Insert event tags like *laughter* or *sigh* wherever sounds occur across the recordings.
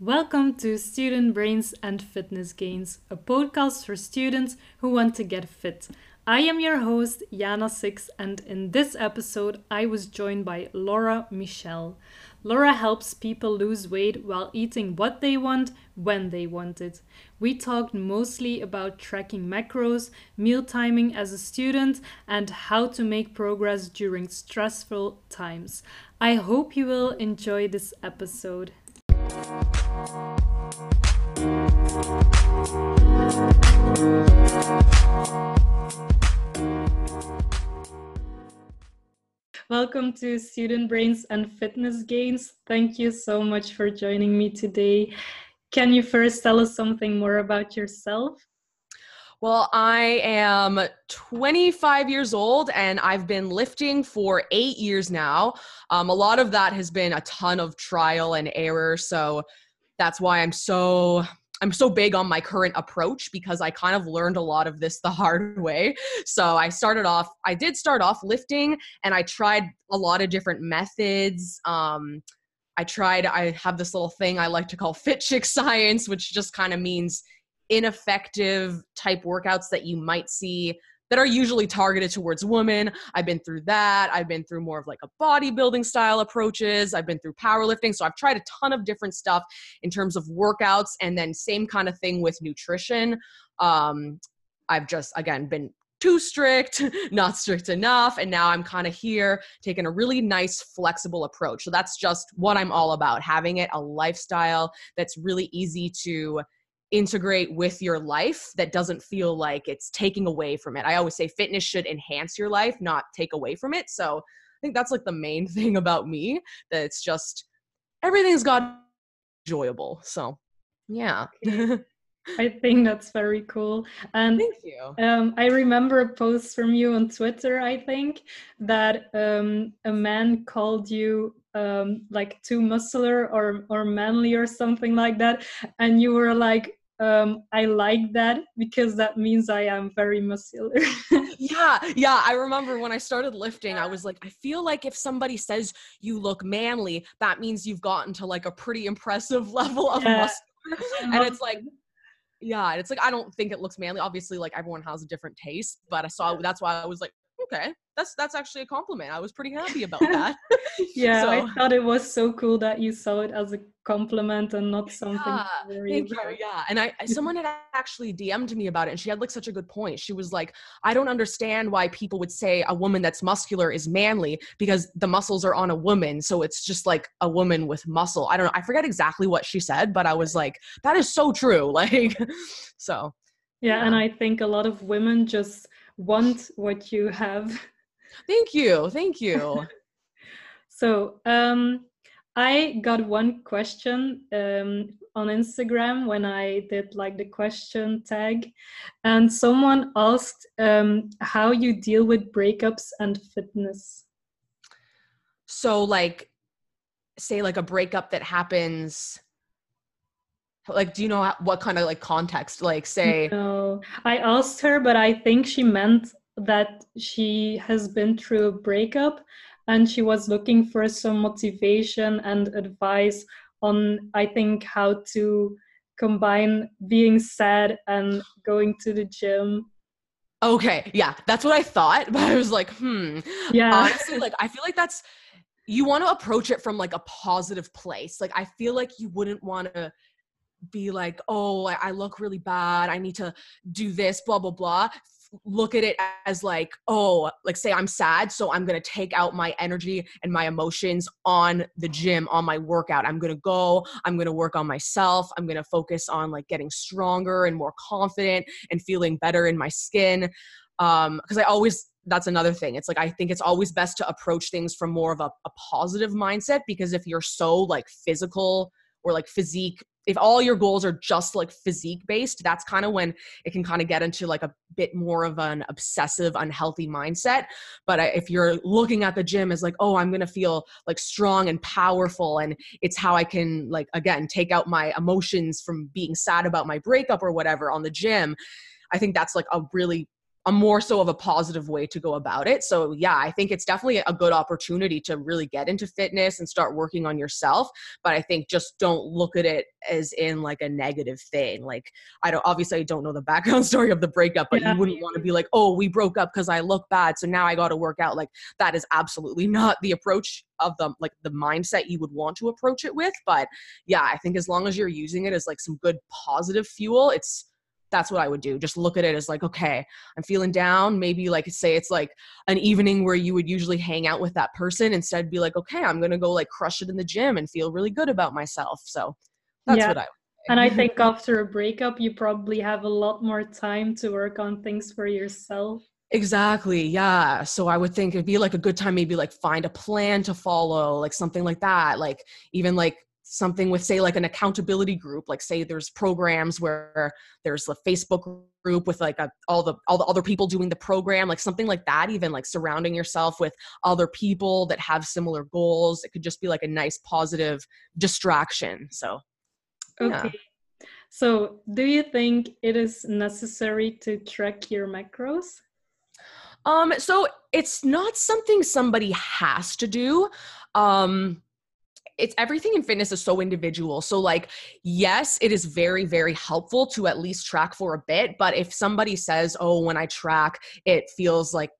Welcome to Student Brains and Fitness Gains, a podcast for students who want to get fit. I am your host, Jana Six, and in this episode, I was joined by Laura Michelle. Laura helps people lose weight while eating what they want when they want it. We talked mostly about tracking macros, meal timing as a student, and how to make progress during stressful times. I hope you will enjoy this episode. Welcome to Student Brains and Fitness Gains. Thank you so much for joining me today. Can you first tell us something more about yourself? Well, I am 25 years old and I've been lifting for eight years now. Um, a lot of that has been a ton of trial and error. So that's why I'm so I'm so big on my current approach because I kind of learned a lot of this the *laughs* hard way. So I started off, I did start off lifting and I tried a lot of different methods. Um, I tried, I have this little thing I like to call fit chick science, which just kind of means ineffective type workouts that you might see that are usually targeted towards women. I've been through that. I've been through more of like a bodybuilding style approaches. I've been through powerlifting. So I've tried a ton of different stuff in terms of workouts and then same kind of thing with nutrition. Um, I've just again been too strict, *laughs* not strict enough. And now I'm kind of here taking a really nice, flexible approach. So that's just what I'm all about having it a lifestyle that's really easy to integrate with your life that doesn't feel like it's taking away from it. I always say fitness should enhance your life, not take away from it. So I think that's like the main *laughs* thing about me that it's just everything's got enjoyable. So yeah. *laughs* I think that's very cool. And thank you. Um, I remember a post from you on Twitter, I think, that um, a man called you um, like too muscular or or manly or something like that, and you were like, um, I like that because that means I am very muscular. *laughs* yeah, yeah. I remember when I started lifting, I was like, I feel like if somebody says you look manly, that means you've gotten to like a pretty impressive *laughs* level of yeah. muscle. And it's like, yeah, it's like I don't think it looks manly. Obviously, like everyone has a different taste, but I saw that's why I was like, okay, that's that's actually a compliment. I was pretty happy about *laughs* that. yeah, so. I thought it was so cool that you saw it as a compliment and not something. Yeah, thank you. Yeah, and I someone had actually DM'd me about it, and she had like such a good point. She was like, "I don't understand why people would say a woman that's muscular is manly because the muscles are on a woman, so it's just like a woman with muscle." I don't know. I forget exactly what she said, but I was like, "That is so true." *laughs* Like, so. Yeah, yeah. and I think a lot of women just want what you have. Thank you. Thank you. *laughs* so, um, I got one question um, on Instagram when I did like the question tag, and someone asked um, how you deal with breakups and fitness. So, like, say, like a breakup that happens like do you know what kind of like context like say no i asked her but i think she meant that she has been through a breakup and she was looking for some motivation and advice on i think how to combine being sad and going to the gym okay yeah that's what i thought *laughs* but i was like hmm yeah honestly like i feel like that's you want to approach it from like a positive place like i feel like you wouldn't want to be like, oh, I, look really bad. I need to do this, blah, blah, blah. Look at it as like, oh, like say I'm sad. So I'm to take out my energy and my emotions on the gym, on my workout. I'm to go, I'm to work on myself. I'm to focus on like getting stronger and more confident and feeling better in my skin. Um, cause I always, that's another thing. It's like I think it's always best to approach things from more of a, a positive mindset because if you're so like physical or like physique if all your goals are just like physique based that's kind of when it can kind of get into like a bit more of an obsessive unhealthy mindset. But if you're looking at the gym as like oh i'm going to feel like strong and powerful and it's how i can like again take out my emotions from being sad about my breakup or whatever on the gym i think that's like a really a more so of a positive way to go about it. So yeah, I think it's definitely a good opportunity to really get into fitness and start working on yourself. But I think just don't look at it as in like a negative thing. Like I don't obviously I don't know the *laughs* background story of the breakup, but yeah. you wouldn't want to be like, oh, we broke up because I look bad, so now I got to work out. Like that is absolutely *laughs* not the approach of the like the mindset you would want to approach it with. But yeah, I think as long as you're using it as like some good positive fuel, it's that's what I would do. Just look at it as like, okay, I'm feeling down. Maybe like say it's like an evening where you would usually hang out with that person. Instead, be like, okay, I'm gonna go like crush it in the gym and feel really good about myself. So that's yeah. what I. And I *laughs* think after a breakup, you probably have a lot more time to work on things for yourself. Exactly. Yeah. So I would think it'd be like a good time, maybe like find a plan to follow, like something like that. Like even like something with say like an accountability group like say there's programs where there's a facebook group with like a, all the all the other people doing the program like something like that even like surrounding yourself with other people that have similar goals it could just be like a nice positive distraction so yeah. okay so do you think it is necessary to track your macros um so it's not something somebody has to do um it's everything in fitness is so individual. So like yes, it is very very helpful to at least track for a bit, but if somebody says, "Oh, when I track, it feels like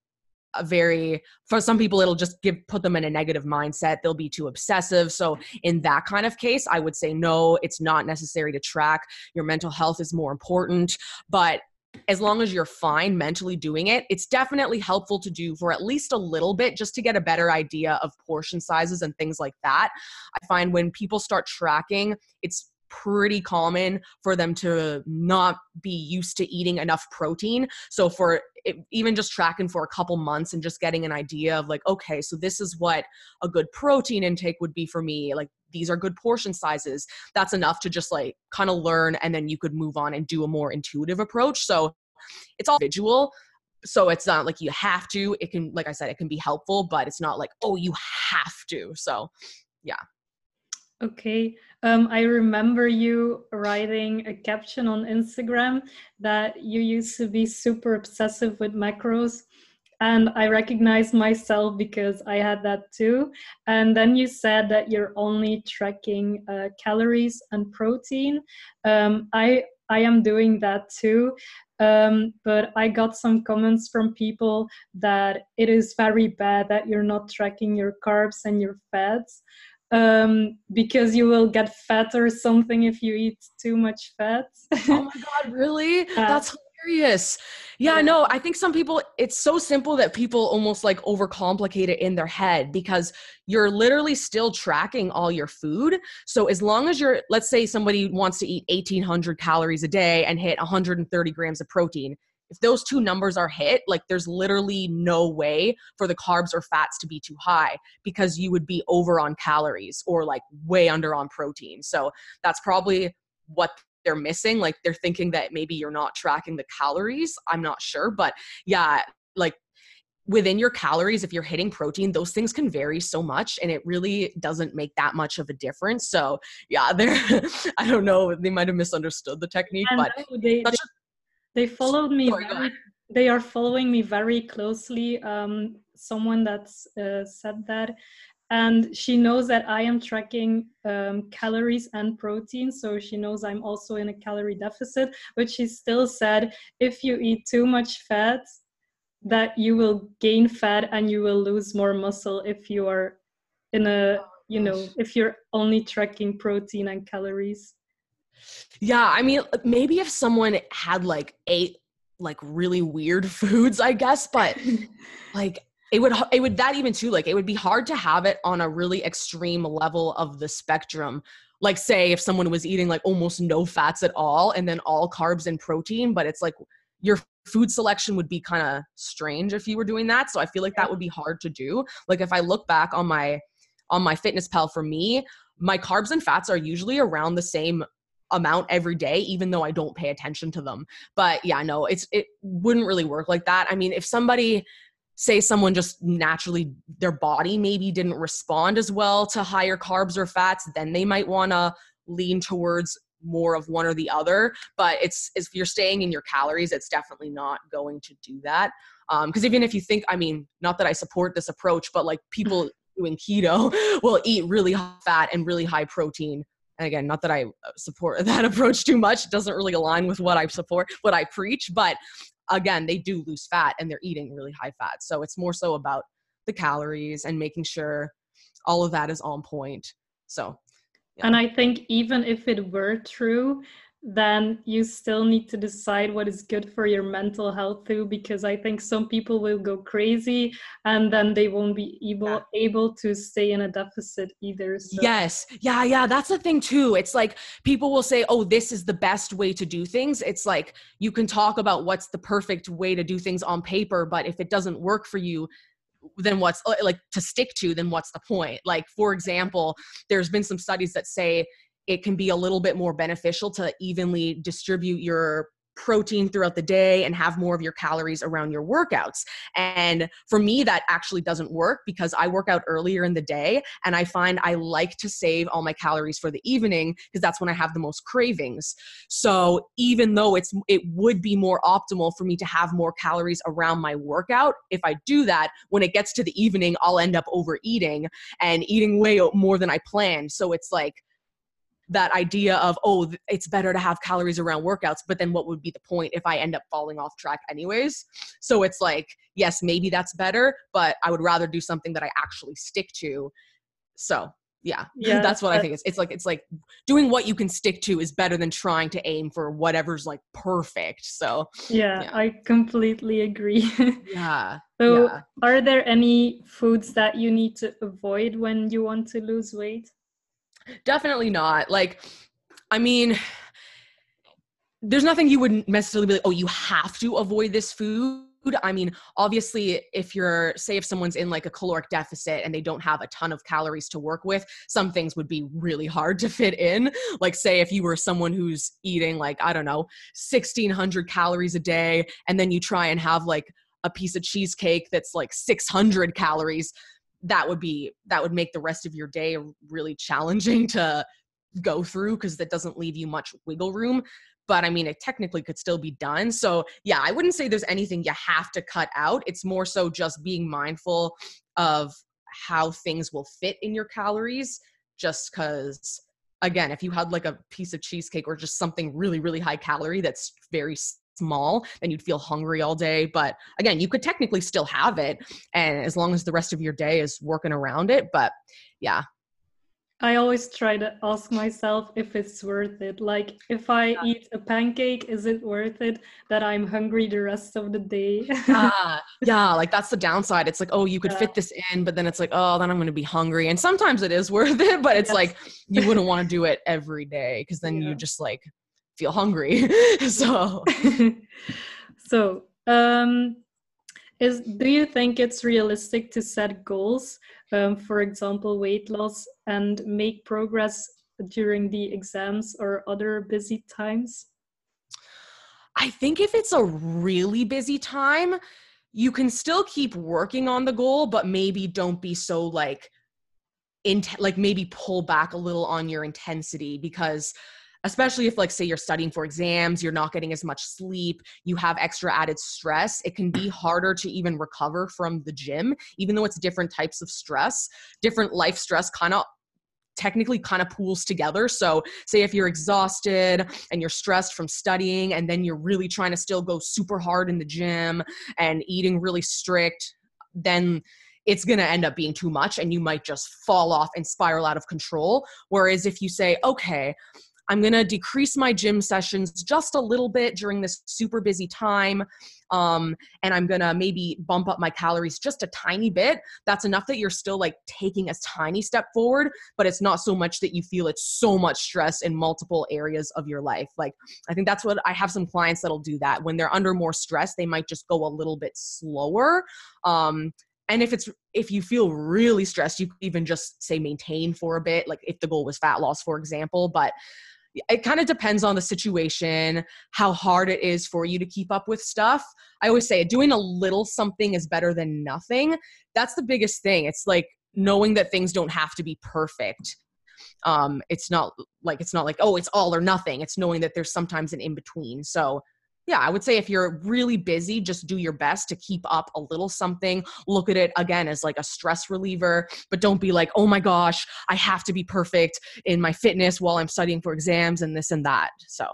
a very for some people it'll just give put them in a negative mindset. They'll be too obsessive. So in that kind of case i would say no it's not necessary to track. Your mental health is more important. But as long as you're fine mentally doing it, it's definitely helpful to do for at least a little bit just to get a better idea of portion sizes and things like that. I find when people start tracking, it's pretty common for them to not be used to eating enough protein. So for it, even just tracking for a couple months and just getting an idea of like, okay, so this is what a good protein intake would be for me. Like these are good portion sizes. That's enough to just like kind of learn and then you could move on and do a more intuitive approach. So it's all visual. So it's not like you have to. It can, like I said, it can be helpful, but it's not like, oh, you have to. So yeah. Okay. Um, I remember you writing a caption on Instagram that you used to be super obsessive with macros and I recognized myself because I had that too. And then you said that you're only tracking uh, calories and protein. Um, I I am doing that too. Um, but I got some comments from people that it is very bad that you're not tracking your carbs and your fats um, because you will get fat or something if you eat too much fat. *laughs* oh my god, really? *laughs* That's hilarious. Yeah, no, I think some people, it's so simple that people almost like overcomplicate it in their head because you're literally still tracking all your food. So as long as you're, let's say somebody wants to eat 1800 calories a day and hit 130 grams of protein, if those two numbers are hit, like there's literally no way for the carbs or fats to be too high because you would be over on calories or like way under on protein. So that's probably what they're missing like they're thinking that maybe you're not tracking the calories i'm not sure but yeah like within your calories if you're hitting protein those things can vary so much and it really doesn't make that much of a difference so yeah *laughs* they're i don't know they might have misunderstood the technique but they, they, they, followed me Sorry, very, they are following me very closely um, someone that's uh, said that and she knows that I am tracking um, calories and protein, so she knows I'm also in a calorie deficit. But she still said if you eat too much fat, that you will gain fat and you will lose more muscle if you are in a you know if you're only tracking protein and calories. Yeah, I mean, maybe if someone had like ate like really weird *laughs* foods, I guess, but *laughs* like it would it would that even too like it would be hard to have it on a really extreme level of the spectrum. Like say if someone was eating like almost no fats at all and then all carbs and protein but it's like your food selection would be kind of strange if you were doing that. So i feel like that would be hard to do. Like if i look back on my on MyFitnessPal for me my carbs and fats are usually around the same amount every day even though i don't pay attention to them. But yeah no it's it wouldn't really work like that. I mean if somebody say someone just naturally their body maybe didn't respond as well to higher carbs or fats then they might want to lean towards more of one or the other. But it's if you're staying in your calories it's definitely not going to do that. Because um, even if you think i mean not that i support this approach but like people *laughs* doing keto *laughs* will eat really high fat and really high protein. And again not that i uh, support *laughs* that approach too much. It doesn't really align with what i support what i preach. But again they do lose fat and they're eating really high fat so it's more so about the calories and making sure all of that is on point so yeah. and i think even if it were true then you still need to decide what is good for your mental health too because i think some people will go crazy and then they won't be able yeah. able to stay in a deficit either so. yes yeah yeah that's the thing too it's like people will say oh this is the best way to do things it's like you can talk about what's the perfect way to do things on paper but if it doesn't work for you then what's like to stick to then what's the point like for example there's been some studies that say it can be a little bit more beneficial to evenly distribute your protein throughout the day and have more of your calories around your workouts. And for me, that actually doesn't work because I work out earlier in the day and I find I like to save all my calories for the evening because that's when I have the most cravings. So even though it's it would be more optimal for me to have more calories around my workout, if I do that, when it gets to the evening, I'll end up overeating and eating way more than I planned. So it's like that idea of oh it's better to have calories around workouts but then what would be the point if i end up falling off track anyways? So it's like yes maybe that's better but i would rather do something that i actually stick to. So yeah, *laughs* yeah that's what i think it's, it's like it's like doing what you can stick to is better than trying to aim for whatever's like perfect. So yeah, yeah. i completely agree. *laughs* Yeah so yeah. are there any foods that you need to avoid when you want to lose weight Definitely not. Like, I mean, there's nothing you wouldn't necessarily be like, oh, you have to avoid this food. I mean, obviously, if you're, say, if someone's in like a caloric deficit and they don't have a ton of calories to work with, some things would be really hard to fit in. Like, say, if you were someone who's eating like, I don't know, 1600 calories a day, and then you try and have like a piece of cheesecake that's like 600 calories, that would be that would make the rest of your day really challenging to go through because that doesn't leave you much wiggle room. But i mean it technically could still be done. So yeah i wouldn't say there's anything you have to cut out. It's more so just being mindful of how things will fit in your calories just because again if you had like a piece of cheesecake or just something really really high calorie that's very small, then you'd feel hungry all day. But again, you could technically still have it. And as long as the rest of your day is working around it. But yeah. I always try to ask myself if it's worth it. Like, if I yeah. eat a pancake, is it worth it that I'm hungry the rest of the day? yeah, *laughs* yeah, like that's the downside. It's like, oh, you could yeah. fit this in, but then it's like, oh, then I'm going to be hungry. And sometimes it is worth it, but it's yes. like you wouldn't want to do it every day because then yeah. you just like feel hungry. *laughs* so, *laughs* so um, is do you think it's realistic to set goals, um, for example, weight loss, and make progress during the exams or other busy times? I think if it's a really busy time, you can still keep working on the goal, but maybe don't be so like in like maybe pull back a little on your intensity because especially if like say you're studying for exams you're not getting as much sleep you have extra added stress it can be harder to even recover from the gym even though it's different types of stress different life stress kind of technically kind of pools together. So, say if you're exhausted and you're stressed from studying, and then you're really trying to still go super hard in the gym and eating really strict, then it's going to end up being too much and you might just fall off and spiral out of control. Whereas if you say, okay, I'm going to decrease my gym sessions just a little bit during this super busy time. Um, and I'm going to maybe bump up my calories just a tiny bit. That's enough that you're still like taking a tiny step forward, but it's not so much that you feel it's so much stress in multiple areas of your life. Like, I think that's what I have some clients that'll do that. When they're under more stress, they might just go a little bit slower. Um, and if it's if you feel really stressed you could even just say maintain for a bit like if the goal was fat loss for example but it kind of depends on the situation, how hard it is for you to keep up with stuff. I always say doing a little something is better than nothing. That's the biggest thing. It's like knowing that things don't have to be perfect. um it's not like it's not like oh it's all or nothing it's knowing that there's sometimes an in between so yeah, I would say if you're really busy, just do your best to keep up a little something. Look at it again as like a stress reliever, but don't be like, oh my gosh, I have to be perfect in my fitness while I'm studying for exams and this and that. So,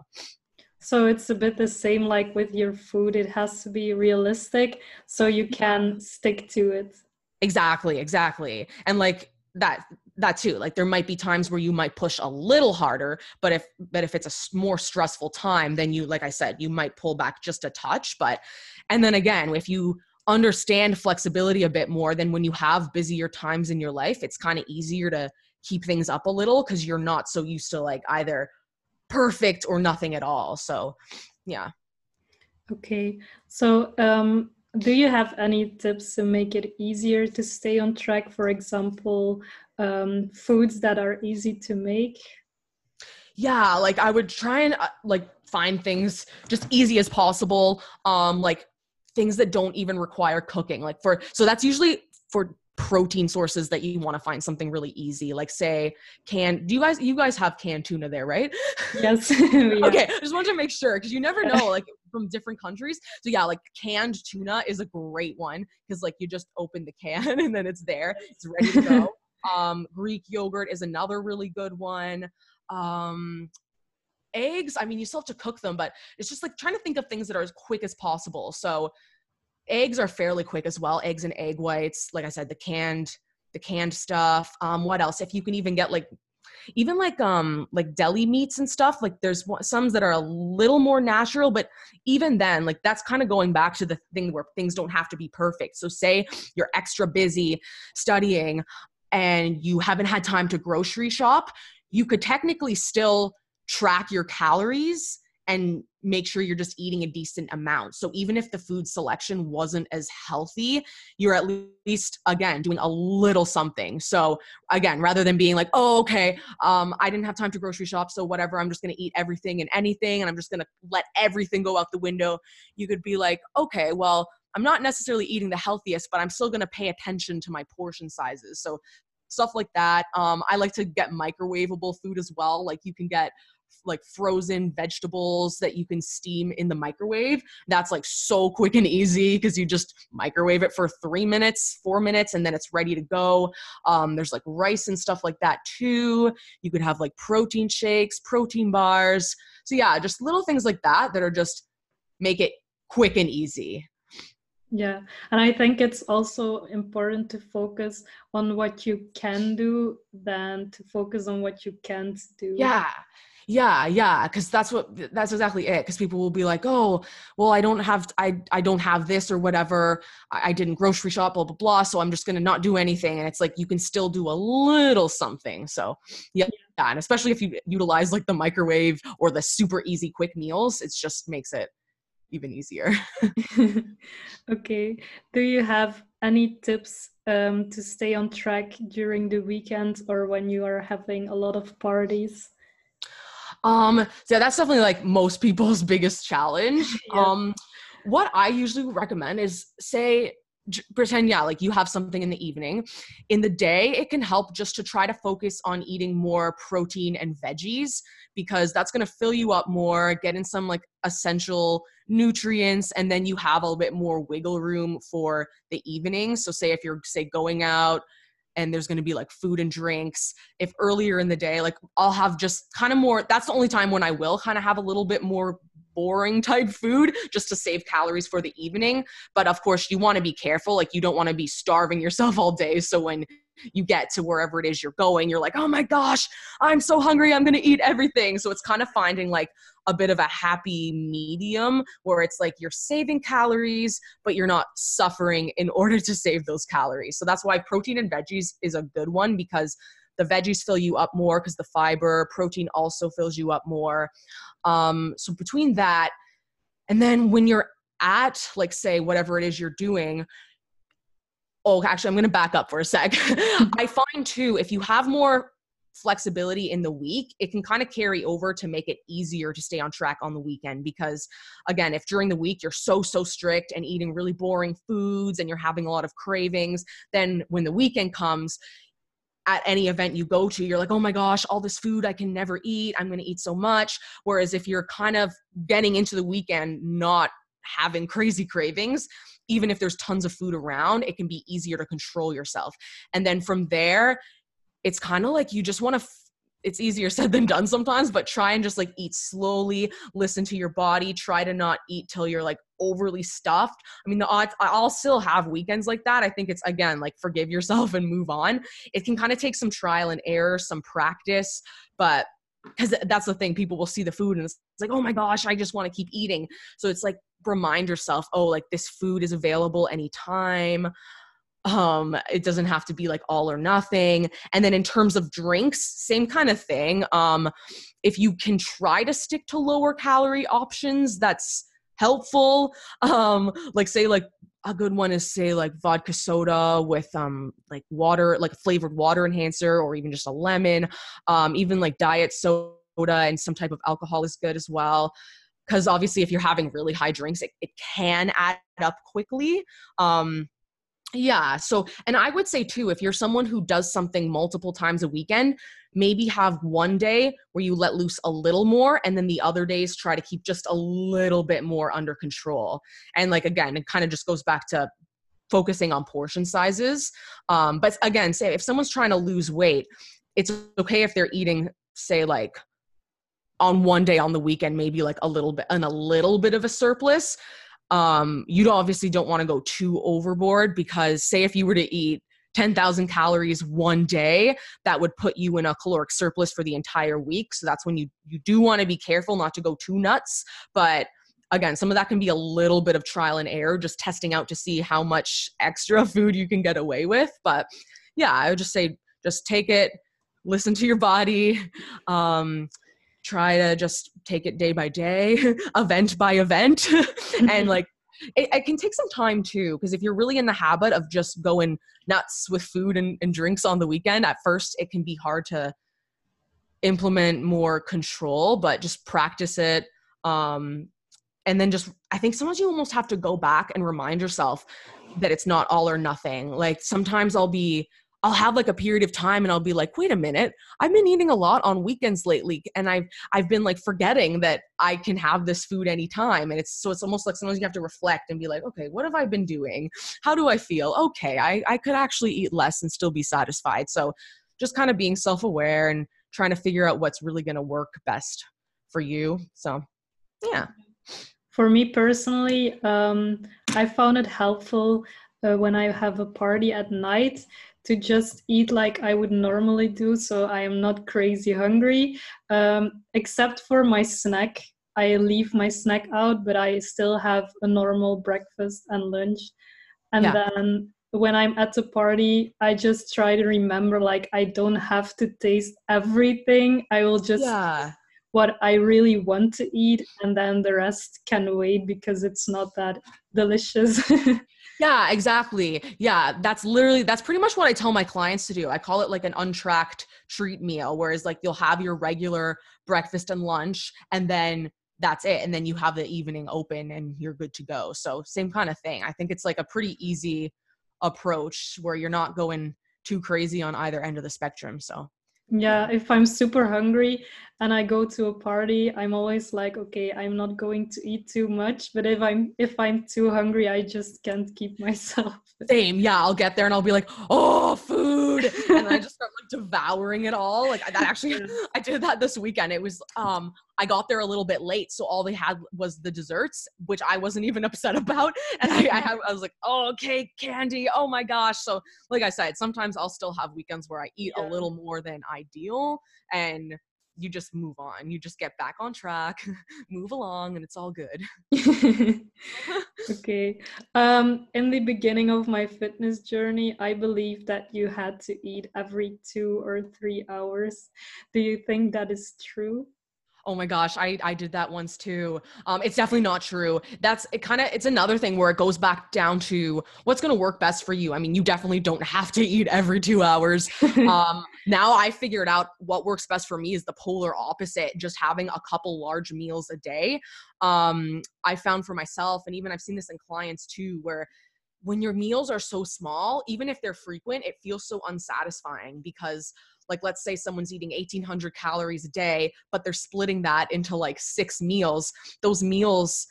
so it's a bit the same like with your food, it has to be realistic so you can stick to it. Exactly, exactly. And like that that too like there might be times where you might push a little harder but if but if it's a more stressful time then you like i said you might pull back just a touch but and then again if you understand flexibility a bit more then when you have busier times in your life it's kind of easier to keep things up a little because you're not so used to like either perfect or nothing at all so yeah. Okay so um do you have any tips to make it easier to stay on track for example um, foods that are easy to make? Yeah, like I would try and uh, like find things just easy as possible. Um, like things that don't even require cooking. Like for so that's usually for protein sources that you want to find something really easy like say can do you guys you guys have canned tuna there right yes *laughs* yeah. *laughs* okay I just wanted to make sure because you never know like from different countries so yeah like canned tuna is a great one because like you just open the can *laughs* and then it's there it's ready to go *laughs* um, Greek yogurt is another really good one. Um, eggs, I mean, you still have to cook them, but it's just like trying to think of things that are as quick as possible. So eggs are fairly quick as well. Eggs and egg whites, like I said, the canned, the canned stuff. Um, what else? If you can even get like even like um like deli meats and stuff like there's some that are a little more natural but even then like that's kind of going back to the thing where things don't have to be perfect. So say you're extra busy studying and you haven't had time to grocery shop, you could technically still track your calories and make sure you're just eating a decent amount. So even if the food selection wasn't as healthy, you're at least again doing a little something. So again, rather than being like, "Oh, okay, um, I didn't have time to grocery shop, so whatever, I'm just going to eat everything and anything and I'm just going to let everything go out the window." You could be like, "Okay, well, I'm not necessarily eating the healthiest, but I'm still going to pay attention to my portion sizes. So stuff like that. Um, I like to get microwavable food as well. Like you can get like frozen vegetables that you can steam in the microwave. That's like so quick and easy because you just microwave it for three minutes, four minutes, and then it's ready to go. Um, there's like rice and stuff like that too. You could have like protein shakes, protein bars. So yeah, just little things like that that are just make it quick and easy. Yeah, and I think it's also important to focus on what you can do than to focus on what you can't do. Yeah. Yeah, yeah, cuz that's what that's exactly it cuz people will be like, "Oh, well I don't have I I don't have this or whatever. I, I didn't grocery shop blah blah blah, so I'm just to not do anything." And it's like you can still do a little something. So, yeah, yeah, and especially if you utilize like the microwave or the super easy quick meals, it just makes it even easier. *laughs* okay. Do you have any tips um, to stay on track during the weekend or when you are having a lot of parties? Um, so that's definitely like most people's *laughs* biggest challenge. *laughs* Yeah. Um, what I usually recommend is say pretend yeah like you have something in the evening in the day it can help just to try to focus on eating more protein and veggies because that's going to fill you up more get in some like essential nutrients and then you have a little bit more wiggle room for the evening so say if you're say going out and there's going to be like food and drinks if earlier in the day like i'll have just kind of more that's the only time when i will kind of have a little bit more boring type food just to save calories for the evening. But of course, you want to be careful. Like, you don't want to be starving yourself *laughs* all day. So when you get to wherever it is you're going, you're like, oh my gosh, I'm so hungry. I'm going to eat everything. So it's kind of finding like a bit of a happy medium where it's like you're saving calories, but you're not suffering in *laughs* order to save those calories. So that's why protein and veggies is a good one because the veggies fill you up more because the fiber protein also fills you up more. Um, so between that and then when you're at like say whatever it is you're doing oh actually i'm going to back up for a sec. *laughs* I find too if you have more flexibility in the week, it can kind of carry over to make it easier to stay on track on the weekend. Because again, if during the week you're so, so strict and eating really boring foods and you're having a lot of cravings, then when the weekend comes, at any event you go to, you're like, oh my gosh, all this food I can never eat. I'm going to eat so much. Whereas if you're kind of getting into the weekend not having crazy cravings, even if there's tons of food around, it can be easier to control yourself. And then from there, it's kind of like you just want to it's easier *laughs* said than done sometimes but try and just like eat slowly listen to your body try to not eat till you're like overly stuffed. I mean the odds i'll still have weekends like that. I think it's again like forgive yourself and move on. It can kind of take some trial and error some practice but because that's the thing people will see the food and it's like oh my gosh i just want to keep eating. So it's like remind yourself oh like this food is available anytime um it doesn't have to be like all or nothing. And then in terms of drinks same kind of thing. Um if you can try to stick to lower calorie options that's helpful. Um like say like a good one is say like vodka soda with um like water like flavored water enhancer or even just a lemon. Um even like diet soda and some type of alcohol is good as well. Because obviously if you're having really high drinks it, it can add up quickly. Um yeah. So, and I would say too, if you're someone who does something multiple times a weekend, maybe have one day where you let loose a little more, and then the other days try to keep just a little bit more under control. And like, again, it kind of just goes back to focusing on portion sizes. Um, but again, say if someone's trying to lose weight, it's okay if they're eating, say, like, on one day on the weekend maybe like a little bit and a little bit of a surplus um, you obviously don't want to go too overboard because say if you were to eat 10,000 calories one day, that would put you in a caloric surplus for the entire week. So that's when you you do want to be careful not to go too nuts, but again, some of that can be a little bit of trial and error just testing out to see how much extra *laughs* food you can get away with, but yeah, I would just say just take it, listen to your body. Um try to just take it day by day, *laughs* event by event, *laughs* and *laughs* like it, it, can take some time too because if you're really in the habit of just going nuts with food and, and drinks on the weekend at first it can be hard to implement more control but just practice it um, and then just i think sometimes you almost have to go back and remind yourself that it's not all or nothing. Like sometimes i'll be I'll have like a period of time and I'll be like, wait a minute, I've been eating a lot on weekends lately. And I've I've been like forgetting that I can have this food anytime. And it's so it's almost like sometimes you have to reflect and be like, okay, what have I been doing? How do I feel? Okay, I, I could actually eat less and still be satisfied. So just kind of being self-aware and trying to figure out what's really gonna work best for you. So yeah. For me personally, um, I found it helpful uh, when I have a party at night to just eat like I would normally do, so I am not crazy hungry, um, except for my snack. I leave my snack out, but I still have a normal breakfast and lunch. And yeah. then when I'm at the party, I just try to remember like I don't have to taste everything. I will just yeah. what I really want to eat, and then the rest can wait because it's not that delicious. *laughs* Yeah, exactly. Yeah, that's literally that's pretty much what I tell my clients to do. I call it like an untracked treat meal, whereas like you'll have your regular breakfast and lunch and then that's it and then you have the evening open and you're good to go. So same kind of thing. I think it's like a pretty easy approach where you're not going too crazy on either end of the spectrum. So yeah, if I'm super hungry and I go to a party, I'm always like, okay, I'm not going to eat too much. But if I'm if I'm too hungry, I just can't keep *laughs* myself. Same, yeah. I'll get there and I'll be like, oh, food, and I *laughs* just start like devouring it all. Like that actually, I did that this weekend. It was um I got there a little bit late, so all they had was the desserts, which I wasn't even *laughs* upset about. And I, I, have, I was like, oh, cake, candy, oh my gosh. So, like I said, sometimes I'll still have weekends where I eat yeah. a little more than ideal, and you just move on. You just get back on track, *laughs* move along, and it's all good. *laughs* okay. Um, in the beginning of my fitness journey, I believe that you had to eat every two or three hours. Do you think that is true? Oh my gosh, I I did that once too. Um, it's definitely not true. That's it. Kind of, it's another thing where it goes back down to what's going to work best for you. I mean, you definitely don't have to eat every two hours. *laughs* um, now I figured out what works best for me is the polar opposite. Just having a couple large meals a day. Um, I found for myself, and even I've seen this in clients too, where when your meals are so small, even if they're frequent, it feels so unsatisfying because like let's say someone's eating 1800 calories a day but they're splitting that into like six meals those meals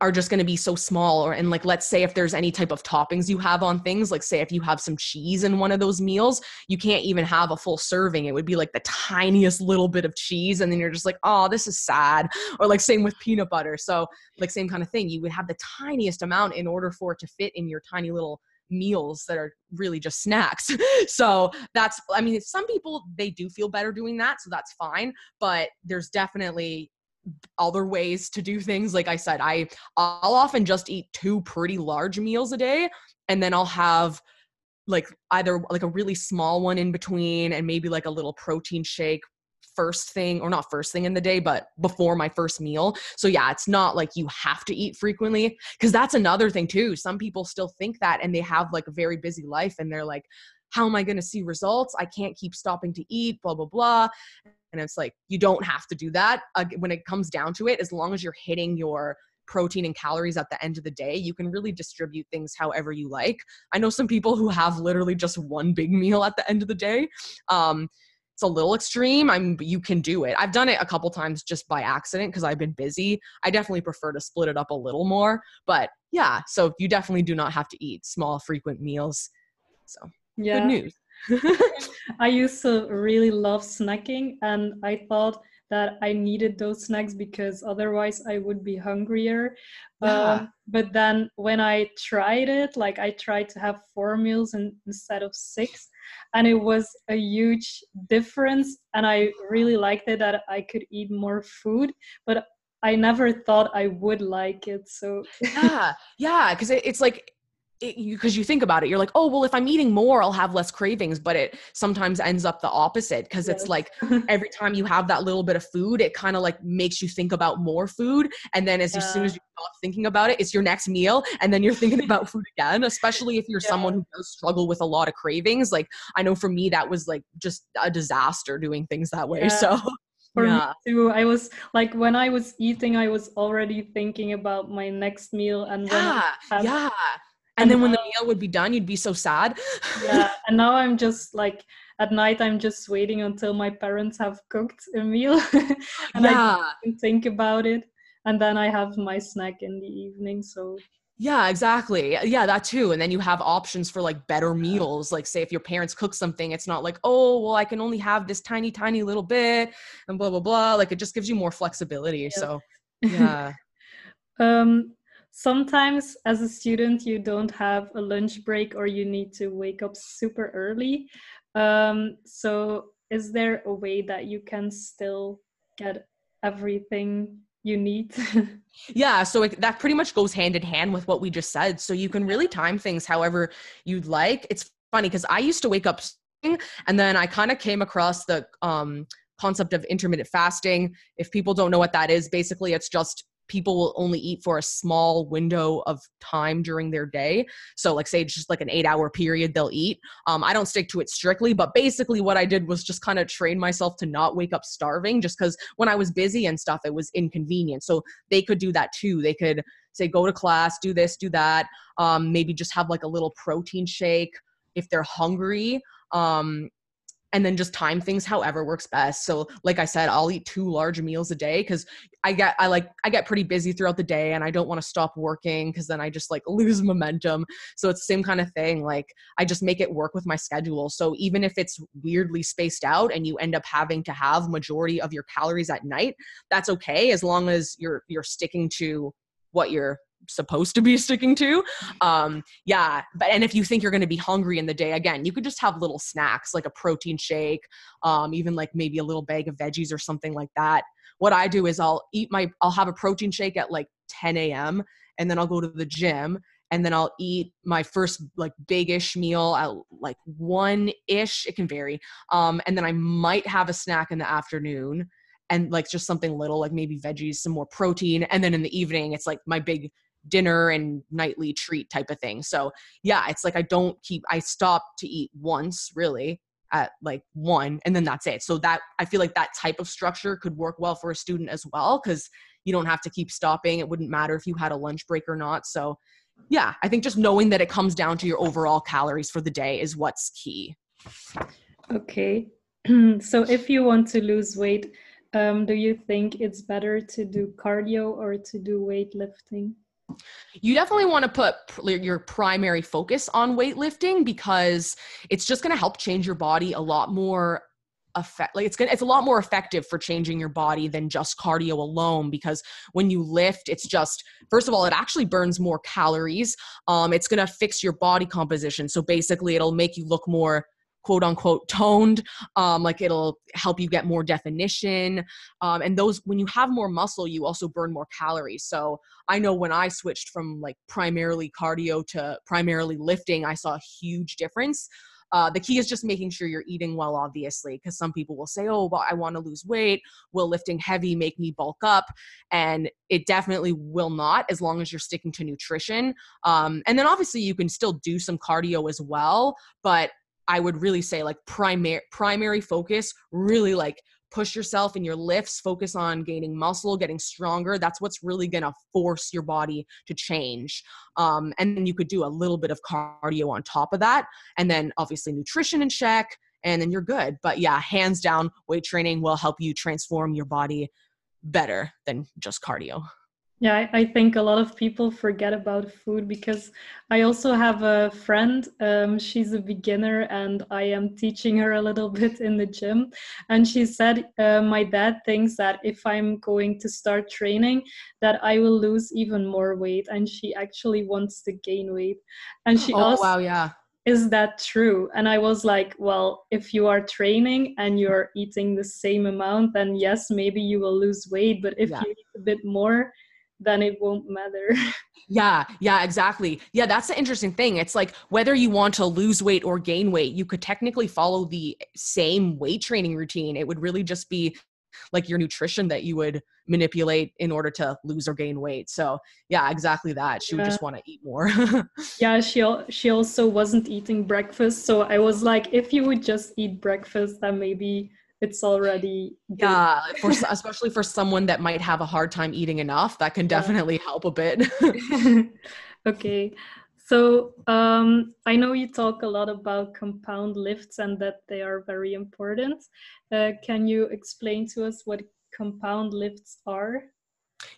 are just going to be so small or and like let's say if there's any type of toppings you have on things like say if you have some cheese in one of those meals you can't even have a full serving. It would be like the tiniest little bit of cheese and then you're just like oh this is sad. Or like same with peanut butter. So like same kind of thing. You would have the tiniest amount in order for it to fit in your tiny little meals that are really just snacks. *laughs* so that's, I mean, some people, they do feel better doing that. So that's fine. But there's definitely other ways to do things like i said i i'll often just eat two pretty large meals a day and then i'll have like either like a really small one in between and maybe like a little protein shake first thing or not first thing in the day but before my first meal. So yeah it's not like you have to eat frequently because that's another thing too. Some people still think that and they have like a very busy life and they're like how am i going to see results? I can't keep stopping to eat blah blah blah. And it's like you don't have to do that. When it comes down to it as long as you're hitting your protein and calories at the end of the day you can really distribute things however you like. I know some people who have literally just one big meal at the end of the day um, it's a little extreme i'm you can do it. I've done it a couple times just by accident because i've been busy. I definitely prefer to split it up a little more but yeah so you definitely do not have to eat small frequent meals. So yeah. good news. *laughs* I used to really love snacking and i thought that I needed those snacks because otherwise I would be hungrier. Yeah. Um, but then when I tried it, like I tried to have four meals in, instead of six, and it was a huge difference. And I really liked it that I could eat more food, but I never thought I would like it. So yeah, yeah, because it, it's like because you, you, think about it you're like oh well if i'm eating more i'll have less cravings but it sometimes ends up the opposite because yes. it's like every time you have that little bit of food it kind of like makes you think about more food and then as, yeah. as soon as you stop thinking about it it's your next meal and then you're thinking about *laughs* food again especially if you're yeah. someone who does struggle with a lot of cravings like i know for me that was like just a disaster doing things that way yeah. so *laughs* for yeah. me too. I was like when I was eating, I was already thinking about my next meal and yeah, yeah and then when the meal would be done you'd be so sad yeah *laughs* and now i'm just like at night i'm just waiting until my parents have cooked a meal *laughs* and yeah. i can think about it and then i have my snack in the evening so yeah, exactly. Yeah, that too. And then you have options for like better meals. Like, say, if your parents cook something, it's not like, oh, well, I can only have this tiny, tiny little bit and blah, blah, blah. Like, it just gives you more flexibility. Yeah. So, *laughs* yeah. um, sometimes as a student you don't have a lunch break or you need to wake up super early. Um, so is there a way that you can still get everything you need? *laughs* Yeah so it, that pretty much goes hand in hand with what we just said. So you can really time things however you'd like. It's funny because i used to wake up and then i kind of came across the um, concept of intermittent fasting. If people don't know what that is basically it's just people will only eat for a small window of time during their day. So, like, say, just like an eight hour period, they'll eat. Um, I don't stick to it strictly, but basically, what I did was just kind of train myself to not wake up starving just because when I was busy and stuff, it was inconvenient. So, they could do that too. They could say, go to class, do this, do that. Um, maybe just have like a little protein shake if they're hungry. Um, and then just time things however works best. So like I said, I'll eat two large meals a day cuz I get I like I get pretty busy throughout the day and I don't want to stop working cuz then I just like *laughs* lose momentum. So it's the same kind of thing like I just make it work with my schedule. So even if it's weirdly spaced out and you end up having to have majority of your calories at night, that's okay as long as you're you're sticking to what you're supposed to be *laughs* sticking to. Um, yeah, but and if you think you're going to be hungry in the day, again, you could just have little snacks like a protein shake, um, even like maybe a little bag of veggies or something like that. What I do is I'll eat my, I'll have a protein shake at like 10 a.m. and then I'll go to the gym and then I'll eat my first like big-ish meal at like one-ish. It can vary, um, and then I might have a snack in the afternoon and like just something little like maybe veggies some more protein and then in the evening it's like my big dinner and nightly treat type of thing. So yeah, it's like I don't keep I stop to eat once really at like one and then that's it. So that I feel like that type of structure could work well for a student as well cuz you don't have to keep stopping. It wouldn't matter if you had a lunch break or not. So yeah, I think just knowing that it comes down to your overall calories for the day is what's key. Okay. *clears throat* so if you want to lose weight, um, do you think it's better to do cardio or to do weightlifting? You definitely want to put your primary focus on weightlifting because it's just going to help change your body a lot more effect like it's gonna it's a lot more effective for changing your body than just cardio alone because when you lift it's just first of all it actually burns more calories. Um it's gonna fix your body composition. So basically it'll make you look more quote unquote toned um, like it'll help you get more definition um, and those when you have more muscle you also burn more calories so i know when i switched from like primarily cardio to primarily lifting i saw a huge difference uh, the key is just making sure you're eating well, obviously, because some people will say, oh, well, I want to lose weight. Will lifting heavy make me bulk up? And it definitely will not as long as you're sticking to nutrition. Um, and then obviously, you can still do some cardio as well, but I would really say like primary primary focus, really like push yourself in your lifts, focus on gaining muscle, getting stronger. That's what's really going to force your body to change. Um, and then you could do a little bit of cardio on top of that. And then obviously nutrition in check, and then you're good. But yeah, hands down, weight training will help you transform your body better than just cardio. Yeah, I think a lot of people forget about food because I also have a friend. Um, she's a beginner and I am teaching her a little *laughs* bit in the gym. And she said, uh, My dad thinks that if I'm going to start training, that I will lose even more weight. And she actually wants to gain weight. And she oh, wow, yeah. Is that true? And I was like, well, if you are training and you're eating the same amount, then yes, maybe you will lose weight. But if yeah. you eat a bit more, then it won't matter. *laughs* yeah, yeah, exactly. Yeah, that's the interesting thing. It's like whether you want to lose weight or gain weight, you could technically follow the same weight training routine. It would really just be like your nutrition that you would manipulate in order to lose or gain weight. So, yeah, exactly that. She yeah. would just want to eat more. *laughs* yeah, she she also wasn't eating breakfast, so I was like if you would just eat breakfast, then maybe it's already good. yeah for, especially for someone that might have a hard time eating enough that can definitely yeah. help a bit *laughs* okay so um, i know you talk a lot about compound lifts and that they are very important uh, can you explain to us what compound lifts are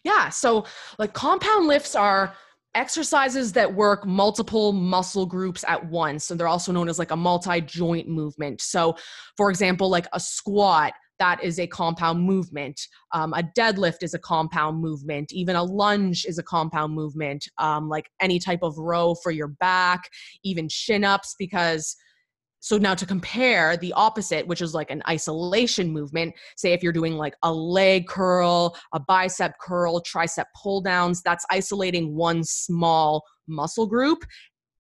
yeah so like compound lifts are exercises that work multiple muscle groups at once. So they're also known as like a multi joint movement. So, for example, like a squat, that is a compound movement. Um, a deadlift is a compound movement. Even a lunge is a compound movement. Um, like any type of row for your back, even chin ups, because so now to compare the opposite which is like an isolation movement say if you're doing like a leg curl a bicep curl tricep pull downs that's isolating one small muscle group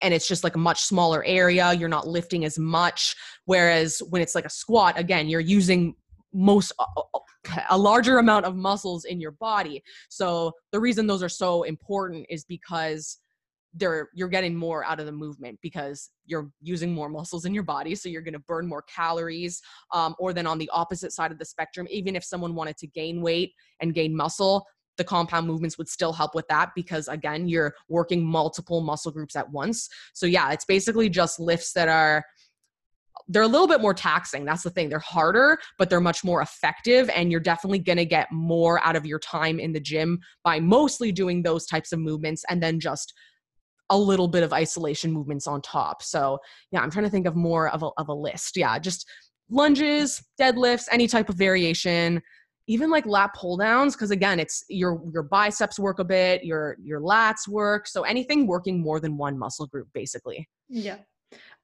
and it's just like a much smaller area you're not lifting as much. Whereas when it's like a squat again you're using most a larger amount of muscles in your body. So the reason those are so important is because they're you're getting more out of the movement because you're using more muscles in your body so you're going to burn more calories um, or then on the opposite side of the spectrum even if someone wanted to gain weight and gain muscle the compound movements would still help with that because again you're working multiple muscle groups at once so yeah it's basically just lifts that are they're a little bit more taxing. That's the thing. They're harder, but they're much more effective. And you're definitely going to get more out of your time in the gym by mostly doing those types of movements and then just a little bit of isolation movements on top. So yeah, I'm trying to think of more of a, of a list. Yeah, just lunges, deadlifts, any type of variation, even like lat pull downs. Cause again, it's your, your biceps work a bit, your, your lats work. So anything working more than one muscle group basically. Yeah.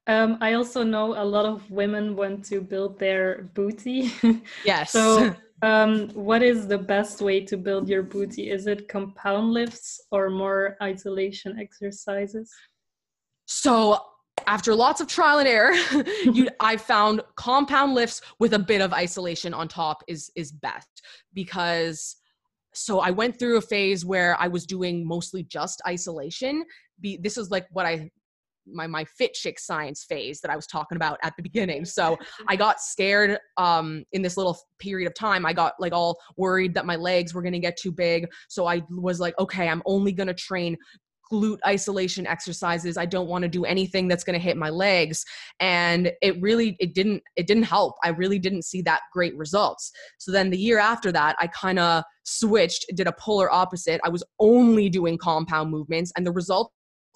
Um, I also know a lot of women want to build their booty. *laughs* Yes. so um, what is the best way to build your booty? Is it compound lifts or more isolation exercises? So after lots of trial and error, *laughs* you, I found compound lifts with a bit of isolation on top is is best because so I went through a phase where I was doing mostly just isolation. Be, this is like what I my my fit chick science phase that I was talking about at the beginning. So I got scared um in this little period of time. I got like all worried that my legs were going to get too big. So I was like, okay, I'm only going to train glute isolation exercises. I don't want to do anything that's going to hit my legs. And it really it didn't it didn't help. I really didn't see that great results. So then the year after that i kind of switched did a polar opposite. I was only doing compound movements and the results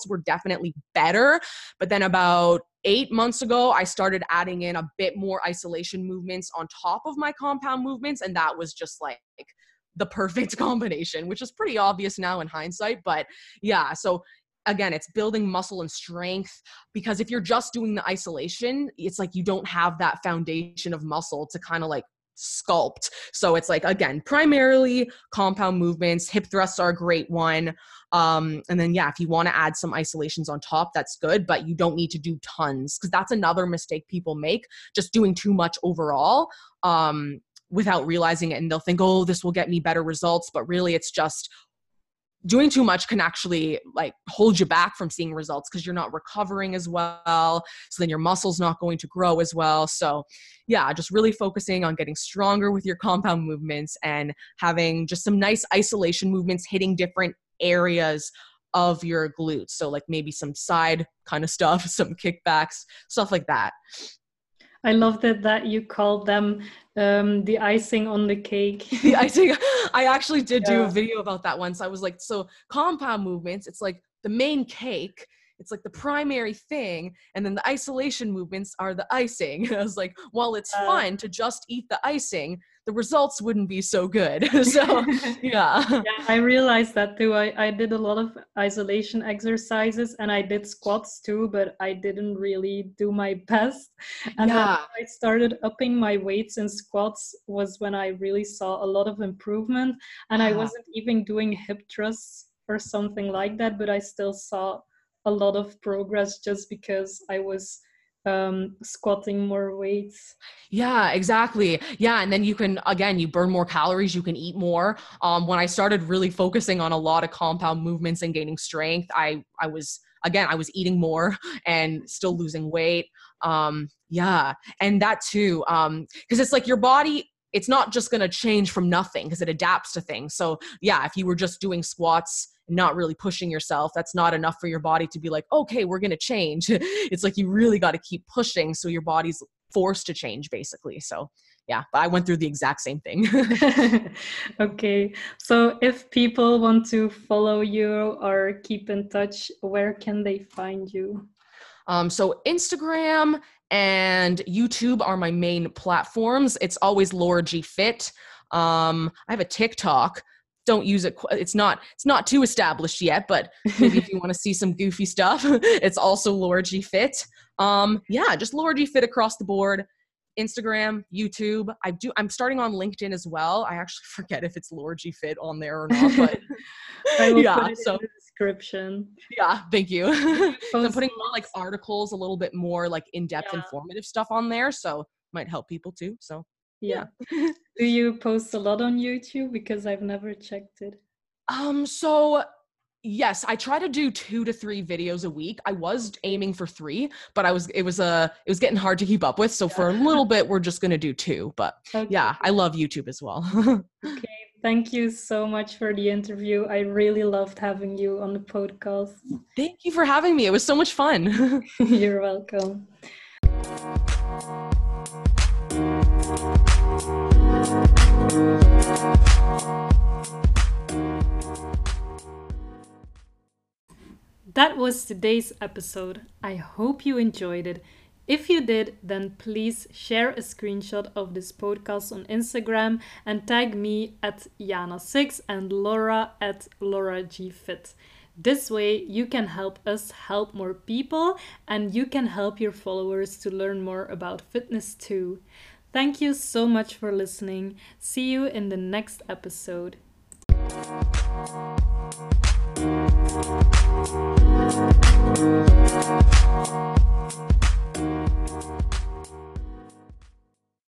were definitely better but then about eight months ago i started adding in a bit more isolation movements on top of my compound movements and that was just like the perfect *laughs* combination, which is pretty obvious now in hindsight. But yeah, so again, it's building muscle and strength because if you're just doing the isolation, it's like you don't have that foundation of muscle to kind of like sculpt. So it's like again, primarily compound movements. Hip thrusts are a great one. Um, and then yeah, if you want to add some isolations on top, that's good, but you don't need to do tons because that's another mistake people make, just doing too much overall. Um, without realizing it and they'll think oh this will get me better results but really it's just doing too much can actually like hold you back from seeing results because you're not recovering as well so then your muscles not going to grow as well. So yeah just really focusing on getting stronger with your compound movements and having just some nice isolation movements hitting different areas of your glutes. So like maybe some side kind of stuff *laughs* some kickbacks stuff like that I loved it that you called them um, the icing on the cake. *laughs* the icing. I actually did yeah. do a video about that once. I was like, so compound movements, it's like the main cake. It's like the primary thing, and then the isolation movements are the icing. *laughs* I was like, while it's uh, fun to just eat the icing, the results wouldn't be so good. *laughs* so *laughs* yeah. yeah. I realized that too. I, I did a lot of isolation exercises and I did squats too, but I didn't really do my *laughs* best. And yeah. I started upping my weights in squats was when I really saw a lot of improvement. And I uh-huh. wasn't even doing hip thrusts or something like that, but I still saw a lot of progress just because I was um squatting more weights. Yeah exactly. Yeah and then you can again you burn more calories you can eat more. Um when i started really focusing on a lot of compound movements and gaining strength i i was again i was eating more *laughs* and still losing weight. Um yeah and that too um because it's like your body it's not just going to change from nothing because it adapts to things. So yeah if you were just doing squats not really pushing yourself that's not enough for your body to be like okay we're going to change. *laughs* It's like you really got to keep pushing so your body's forced to change basically. So yeah but i went through the exact same thing. *laughs* *laughs* Okay so if people want to follow you or keep in touch where can they find you? Um, so instagram and youtube are my main platforms. It's always laura g. Fit. Um, i have a tiktok don't use it it's not it's not too established yet but *laughs* maybe if you want to see some goofy stuff *laughs* it's also laura g fit. Um yeah just laura g fit across the board. Instagram youtube i do i'm starting on linkedin as well. I actually *laughs* forget if it's laura g fit on there or not but yeah so description. Yeah thank you. I'm putting more like articles a little bit more like in-depth yeah. informative stuff on there so might help people too so yeah. *laughs* Do you post a lot on YouTube? Because I've never checked it. Um, so yes, I try to do two to three videos a week. I was aiming for three, but I was it was a uh, it was getting hard to keep up with. So yeah. for a little bit, we're just gonna do two. But okay. yeah, I love YouTube as well. *laughs* okay. Thank you so much for the interview. I really loved having you on the podcast. Thank you for having me. It was so much fun. *laughs* You're welcome. That was today's episode. I hope you enjoyed it. If you did, then please share a screenshot of this podcast on Instagram and tag me at Yana6 and Laura at Laura G Fit. This way, you can help us help more people and you can help your followers to learn more about fitness too. Thank you so much for listening. See you in the next episode.